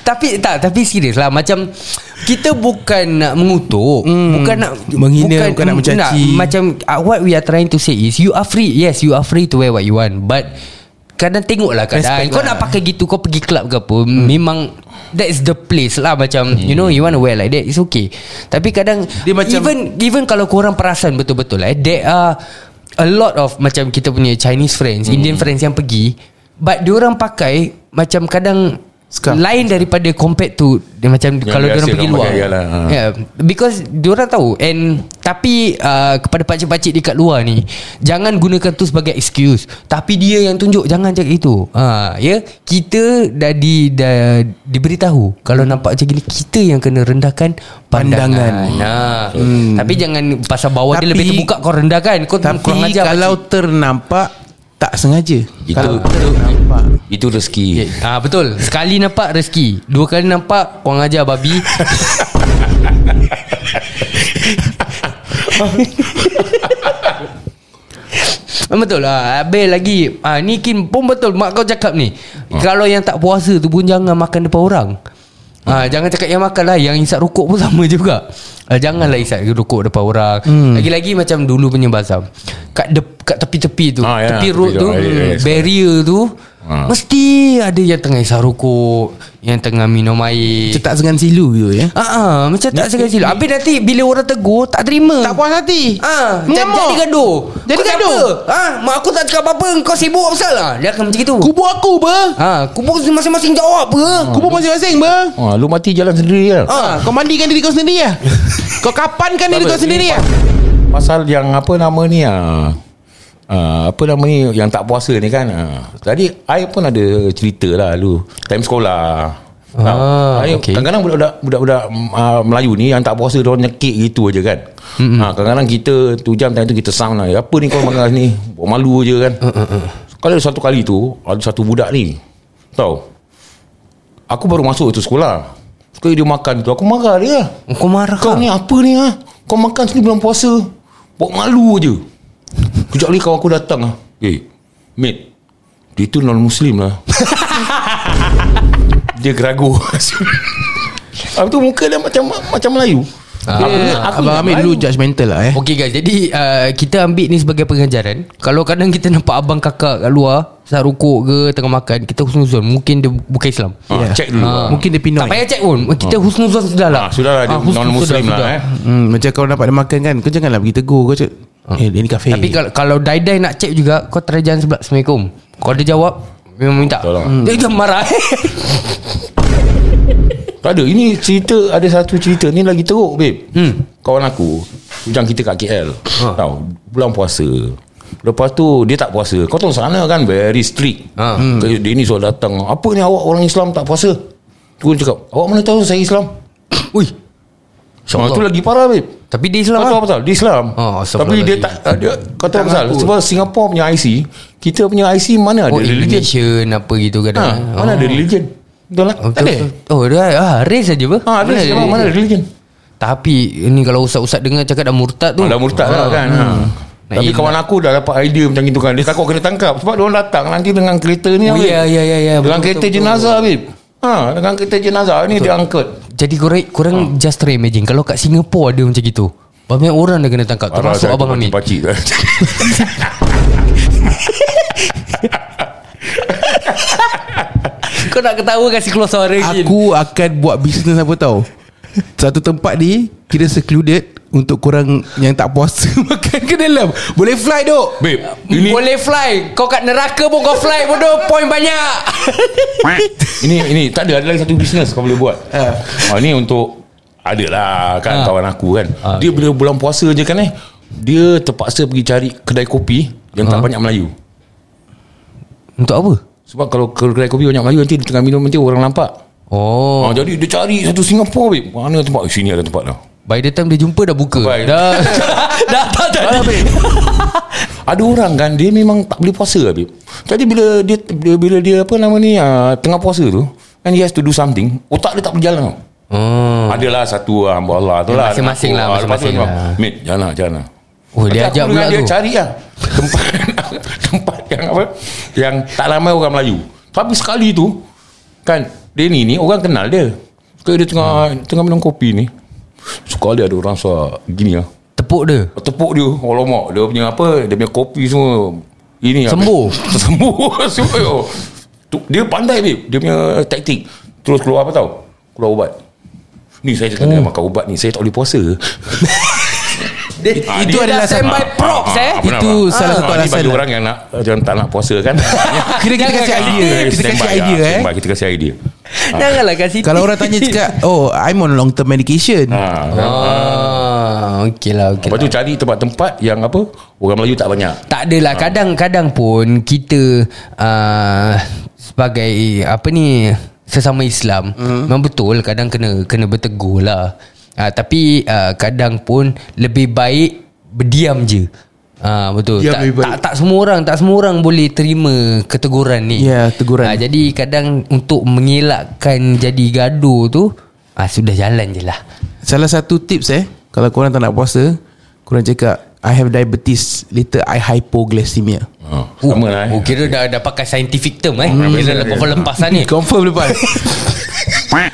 C: Tapi tak Tapi serius lah Macam Kita bukan nak mengutuk hmm. Bukan nak
B: Menghina, bukan nak mencaci.
C: Macam uh, What we are trying to say is You are free Yes you are free to wear what you want But Kadang tengoklah keadaan
B: Respect
C: Kau
B: lah.
C: nak pakai gitu Kau pergi club ke apa hmm. Memang That is the place lah Macam hmm. You know you want to wear like that It's okay Tapi kadang
B: Dia macam-
C: Even Even kalau korang perasan Betul-betul eh There are A lot of Macam kita punya Chinese friends Indian friends yang pergi But diorang pakai Macam kadang
B: Scarf.
C: Lain daripada compared to dia macam
E: Yang
C: kalau
E: biasa
C: diorang pergi
E: diorang
C: luar.
E: ha.
C: Yeah, because diorang tahu and tapi uh, kepada pakcik-pakcik dekat luar ni jangan gunakan tu sebagai excuse. Tapi dia yang tunjuk jangan cakap itu. Ha, ya, kita dah di dah diberitahu kalau nampak macam gini kita yang kena rendahkan pandangan.
B: Pandangan.
C: Nah, hmm. tapi jangan pasal bawah dia
B: Tapi-
C: lebih terbuka kau rendahkan. Kau
B: Tapi
C: kurang ajar
B: kalau
C: pakcik.
B: ternampak Tak sengaja.
E: Itu-
B: Kalau
E: itu-
B: ternampak
E: Itu rezeki.
C: Okay. Ah betul. Sekali nampak rezeki, dua kali nampak kurang ajar babi. Ah, Betul lah. Habis lagi. Ah, Ni Kin pun betul. Mak kau cakap ni. Kalau yang tak puasa tu pun Jangan makan depan orang. Ah, jangan cakap yang makan lah. Yang isap rokok pun sama juga ah, Janganlah isap rokok depan orang
B: Hmm.
C: Lagi-lagi macam dulu punya bazar Kat, de- kat tepi-tepi tu
E: Ah, ya,
C: Tepi
E: tepi
C: road
E: tu.
C: tu
E: Ah, ya.
C: Barrier tu
E: Ah.
C: Mesti ada yang tengah isap rokok Yang tengah minum air
B: Cetak dengan silu gitu ya
C: Ah, ah, macam tak segan silap Habis nanti bila orang tegur Tak terima
B: Tak puas hati
C: Ah,
B: Mengamuk.
C: jadi gaduh.
B: Jadi
C: Kau
B: gaduh.
C: Ah, mak aku tak cakap apa-apa, kau sibuk pasal lah. Dia akan macam itu.
B: Kubur aku ber
C: Ah, kubur masing-masing jawab apa?
B: Kubur masing-masing ber
E: Ah, lu mati jalan sendiri lah.
B: Ah, kau mandikan diri kau sendiri lah Kau kapankan diri
E: Apa?
B: kau sendiri lah
E: Pasal yang apa nama ni ah. Uh, apa nama ni yang tak puasa ni kan? Uh, tadi I pun ada cerita lah dulu. Time sekolah.
C: Ah,
E: I,
C: okay.
E: kadang-kadang budak-budak budak-budak uh, Melayu ni yang tak puasa dia orang nyekik gitu aja kan? Mm-hmm. uh, kadang-kadang kita tu jam time tu kita sound lah apa ni kau makan ni buat malu je kan? Uh, uh, uh. Sekali satu kali tu ada satu budak ni tahu? Aku baru masuk tu sekolah. Sekali dia makan tu aku marah dia.
C: Kau marah
E: kau ni apa ni ha? Kau makan sini bulan puasa. Buat malu je Kejap lagi kawan aku datang ah. Eh Mate Dia tu non-muslim lah Dia geragu Habis tu muka dia macam Macam Melayu
C: Ah.
E: Aku ni- aku
B: Abang Amir dulu judgemental lah eh
C: Okey guys, jadi uh, kita ambil ni sebagai pengajaran. Kalau kadang kita nampak abang kakak kat luar, sah rokok ke tengah makan, kita husnuzon. Mungkin dia bukan Islam.
E: Ah,
B: Ya.
E: Check dulu
C: Ah.
E: ah.
B: Mungkin dia Pinoy
C: Tak payah check pun. Kita husnuzon sudah lah.
E: Ah, Sudah lah dia
C: Ah, husnuzon
E: non-muslim
C: sudah,
E: lah
C: sudah.
E: eh.
B: hmm, Macam kau nampak dia makan kan Kau janganlah pergi tegur Kau cakap Eh dia ni kafe
C: Tapi kalau kalau dai-dai nak check juga, kau try jalan sebelah. Assalamualaikum. Kalau dia jawab, memang minta.
E: Betul lah.
C: Dia jangan marah.
E: Tak ada Ini cerita Ada satu cerita Ni lagi teruk babe hmm. Kawan aku Hujang kita kat KL
C: Ha.
E: Tahu Bulan puasa Lepas tu Dia tak puasa Kau tahu sana kan Very strict
C: Ha.
E: hmm. Dia ni suruh datang Apa ni awak orang Islam tak puasa Tu dia cakap Awak mana tahu saya Islam
C: Ui.
E: Ah, tu lagi parah babe.
C: Tapi dia Islam
E: Kau tahu
C: lah.
E: apa pasal? Dia Islam.
C: Oh,
E: Tapi dia tak dia, Kau tahu apa pasal? Sebab Singapore punya IC Kita punya IC mana ada
C: Oh,
E: religion?
C: Indonesian apa gitu kadang.
E: ha, Mana ada religion? Betul lah
C: Oh,
E: Tak ada?
C: betul, betul. Oh, dia ah, race saja ber.
E: Ha, ada Singapore mana ada religion?
C: Tapi ni kalau usat-usat dengar cakap dah murtad tu.
E: Oh, dah murtad lah kan ha.
C: Nak
E: Tapi kawan aku dah dapat idea macam itu kan. Dia takut kena tangkap. Sebab dia orang datang nanti dengan kereta ni
C: Oh, ya, ya, ya, ya.
E: Dengan
C: Betul,
E: kereta
C: betul,
E: jenazah Habib Ha, dengan kereta jenazah ni dia angkut
C: Jadi korang, korang just try imagine. Kalau kat Singapore ada macam gitu Banyak orang dah kena tangkap Termasuk Abang Hamid.
E: Pacik tu
C: Kau nak ketawa kasi keluar suara
B: Aku akan buat bisnes apa tau Satu tempat ni Kira secluded Untuk korang Yang tak puasa Makan ke dalam Boleh fly duk
E: Babe Ini
C: Boleh fly Kau kat neraka pun kau fly bodoh Point banyak
E: ini ini tak ada ada lagi satu bisnes kau boleh buat. Ha. ni untuk ada lah kan
C: Ha.
E: kawan aku kan.
C: Ha,
E: dia bila bulan puasa je kan eh. Dia terpaksa pergi cari kedai kopi yang tak banyak Melayu.
C: Untuk apa?
E: Sebab kalau ke kedai kopi banyak Melayu nanti dia tengah minum nanti orang nampak.
C: Oh
E: Oh. Ha, jadi dia cari satu Singapura babe. Mana tempat? Eh, sini ada tempat dah.
C: By the time dia jumpa dah buka
E: Bye.
C: Dah Dah tak jadi
E: babe. Ada orang kan dia memang tak boleh puasa Habib. Jadi bila dia bila, bila dia apa nama ni uh, tengah puasa tu and he has to do something, otak dia tak berjalan tau.
C: oh.
E: Adalah satu hamba Allah tu lah.
C: masing-masing lah,
E: Ah, tu
C: masing-masing lah.
E: bilang, Mate, jangan lah, jangan lah.
C: Oh, dia ajak pula
E: dengan dia
C: tu.
E: cari lah tempat tempat yang apa yang tak ramai orang Melayu. Tapi sekali tu kan dia ni ni orang kenal dia. Sekali dia tengah tengah minum kopi ni. Sekali ada orang suara gini lah.
C: Tepuk dia
E: Tepuk dia Alamak Dia punya apa Dia punya kopi semua Ini
C: Sembuh?
E: Sembuh Sembuh oh. Tu- Dia pandai babe Dia punya taktik Terus keluar apa tau Keluar ubat Ni saya cakap oh. makan ubat ni Saya tak boleh puasa
C: dia,
E: Ah,
C: Itu
E: dia
C: adalah
B: dah
C: standby
E: Ah,
C: props
E: ah,
C: eh?
E: ah,
B: Itu
E: Pak.
B: salah satu
E: Ah,
B: alasan.
E: bagi
B: lah.
E: orang yang nak Jangan tak nak puasa kan?
B: Kira kita kasih idea Kita kasih idea
E: ah,
B: eh?
E: standby, Kita kasih idea.
C: Janganlah kasih
B: Kalau orang tanya cakap Oh I'm on long term medication.
E: Ah,
C: Ah, okey lah, okey
E: Lepas
C: lah.
E: tu cari tempat-tempat Yang apa Orang Melayu tak banyak.
C: Tak adalah Kadang-kadang pun Kita uh, Sebagai Apa ni Sesama Islam hmm. Memang betul Kadang kena Kena bertegur lah uh, Tapi uh, Kadang pun Lebih baik Berdiam je Ah betul. Tak, tak tak semua orang tak semua orang boleh terima keteguran ni.
B: Ya, teguran.
C: Ah, jadi kadang untuk mengelakkan jadi gaduh tu ah sudah jalan je lah.
B: Salah satu tips eh Kalau korang tak nak puasa Korang cakap I have diabetes Later I hypoglycemia
E: ah, Sama lah eh.
C: Oh kira dah dah pakai scientific term eh. Kira lepas lempasan ni.
B: Confirm lepas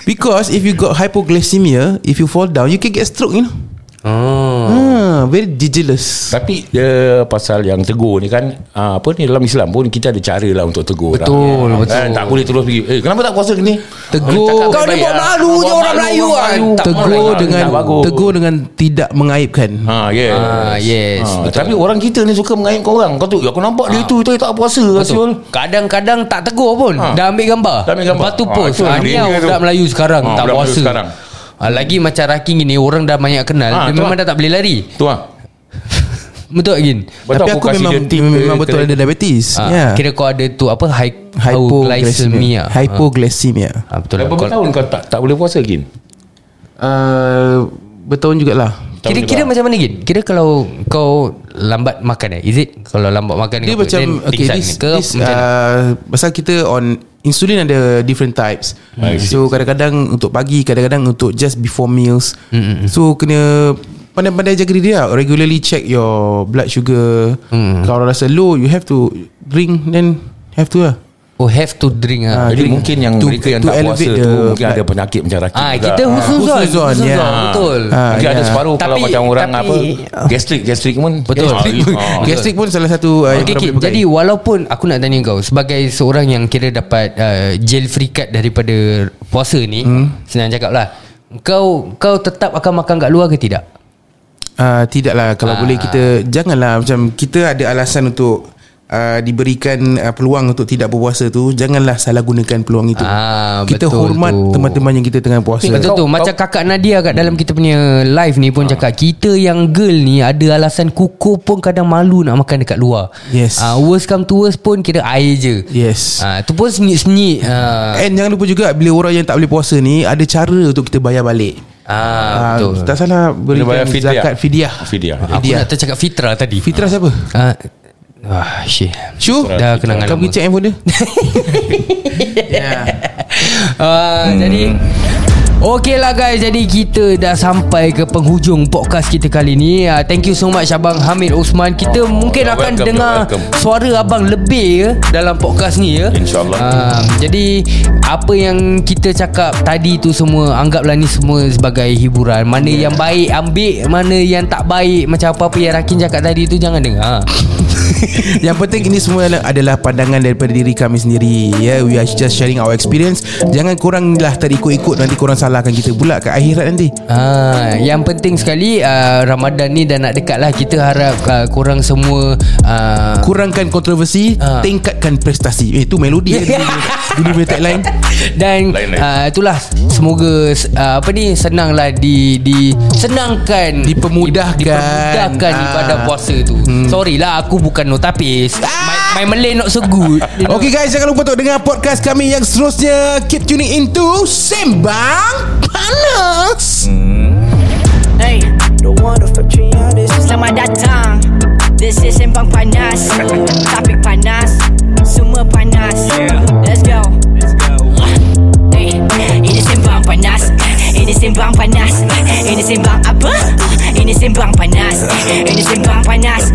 B: Because if you got hypoglycemia If you fall down You can get stroke you know
C: Oh.
B: ah, Very dangerous
E: Tapi dia pasal yang tegur ni kan ah, Apa ni dalam Islam pun Kita ada cara lah untuk tegur
C: Betul,
E: orang.
C: betul.
E: Kan, Tak boleh terus pergi Eh kenapa tak puasa ni
B: Tegur.
C: Kau ni buat malu je orang Melayu kan. Tak
B: Tegur
E: malu.
B: dengan. Tegur dengan Tidak mengaibkan
E: Ha, yes.
C: Ah, yes, betul.
E: tapi orang kita ni suka mengaibkan orang. Kau tu, aku nampak dia tu, dia tak puasa. Rasul.
C: Betul. Kadang-kadang tak tegur pun
E: Ha.
C: Dah ambil gambar
E: Dah ambil gambar.
C: Lepas tu
E: Ha,
C: post
E: itu
C: ha,
E: dia
C: Ni yang
E: tu.
C: budak Melayu sekarang
E: Ha,
C: Tak
E: budak Melayu
C: puasa
E: sekarang.
C: Ha, Lagi macam Raking gini Orang dah banyak kenal
E: Ha,
C: Dia memang
E: lah.
C: dah tak boleh lari
E: Tu lah.
C: Betul Agin
E: Betul
B: Tapi
E: aku
B: aku memang
E: dia
B: Memang, memang betul ada diabetes
C: ha,
B: Ya
C: Kira kau ada tu Apa
B: Hypoglycemia
C: Hypoglycemia
B: Hypoglycemia
C: ha, Betul lah
E: Berapa
C: Kau-
E: tahun kau tak tak boleh puasa lagi?
B: uh, Bertahun jugalah
C: Kira kira macam mana Gin? Kira kalau kau lambat makan eh? Is it? Kalau lambat makan
B: Dia macam Okay this,
C: ke?
B: this uh, Pasal kita on Insulin ada different types. So kadang-kadang Untuk pagi Kadang-kadang untuk just before meals.
C: Hmm,
B: So kena Pandai-pandai jaga diri lah. Regularly check your blood sugar.
C: Hmm.
B: Kalau rasa low You have to Drink Then Have to lah
C: Oh have to drink ah.
B: Ah,
E: Jadi
B: drink
E: mungkin yang
B: to-
E: mereka yang
B: to
E: tak puasa
B: elevate
E: tu
B: the
E: mungkin ada penyakit macam rakit
C: Ah, kita
E: Ah.
C: khusus
B: Khusus
C: zon, khusus
B: ya.
C: zon, betul.
B: Ah,
E: Mungkin ada
B: ya.
E: separuh kalau
C: Tapi-
E: macam orang
C: tapi-
E: apa gastrik gastrik pun
C: Betul.
E: Gastrik pun. Ah.
B: Gastrik pun salah satu yang
C: Okay, okay.
B: pakai.
C: Jadi walaupun aku nak tanya kau sebagai seorang yang kira dapat uh, jail free card daripada puasa ni, hmm. senang cakap lah. Kau kau tetap akan makan kat luar ke tidak?
B: Uh, tidaklah kalau
C: Ah.
B: boleh kita janganlah macam kita ada alasan untuk uh, diberikan uh, peluang untuk tidak berpuasa tu janganlah salah gunakan peluang itu.
C: Ah,
B: kita
C: betul
B: hormat
C: tu.
B: teman-teman yang kita tengah puasa.
C: Betul tu Macam kakak Nadia kat dalam kita punya live ni pun cakap Kita yang girl ni Ada alasan kukuh pun kadang malu nak makan dekat luar
B: Yes.
C: uh, Worst come to worst pun Kira air je
B: Yes.
C: Ah, Tu pun senyik-senyik uh,
B: And jangan lupa juga bila orang yang tak boleh puasa ni ada cara untuk kita bayar balik.
C: ah, Betul
B: Tak salah berikan
E: bayar fidyah.
B: zakat fidyah.
E: Fidyah.
C: Aku nak tercakap fitrah tadi
B: Fitrah siapa?
C: Ah, Wah, syih.
B: Syu?
C: Dah kenangan
B: Kau
C: lama.
B: pergi check handphone dia. yeah.
C: Uh, hmm. Jadi Okey lah guys. Jadi kita dah sampai ke penghujung podcast kita kali ni. Uh, Thank you so much Abang Hamid Osman. Kita mungkin akan
E: welcome,
C: dengar
E: welcome.
C: Suara abang lebih ya Dalam podcast ni ya.
E: InsyaAllah.
C: uh, Jadi Apa yang kita cakap tadi tu semua Anggaplah ni semua sebagai hiburan. Mana yang baik ambil. Mana yang tak baik Macam apa-apa yang Rakin cakap tadi tu Jangan dengar.
B: Yang penting ini semua adalah- pandangan daripada diri kami sendiri Ya, yeah, we are just sharing our experience. Jangan korang lah terikut-ikut nanti korang salahkan kita pula kat akhirat nanti.
C: Ah, yang penting sekali uh, Ramadan ni dah nak dekat lah Kita harap uh, korang semua uh,
B: Kurangkan kontroversi,
C: Ah.
B: tingkatkan prestasi. Eh, tu melodi ya. dulu, dulu punya tagline.
C: Dan uh, itulah Semoga uh, Apa ni Senanglah di, di Senangkan
B: Dipermudahkan.
C: Dipermudahkan
B: Ah.
C: ibadah puasa tu hmm. Sorry lah Aku bukan notapis my, my Malay not so good you know.
B: Okay guys, jangan lupa untuk dengar podcast kami yang seterusnya. Keep tuning into Sembang Panas.
A: Hey, Selamat datang. This is Sembang Panas. Topik panas. Semua panas. Let's go. Hey, Ini Sembang Panas. Ini Sembang Panas. Ini Sembang apa? Ini Sembang Panas. Ini Sembang Panas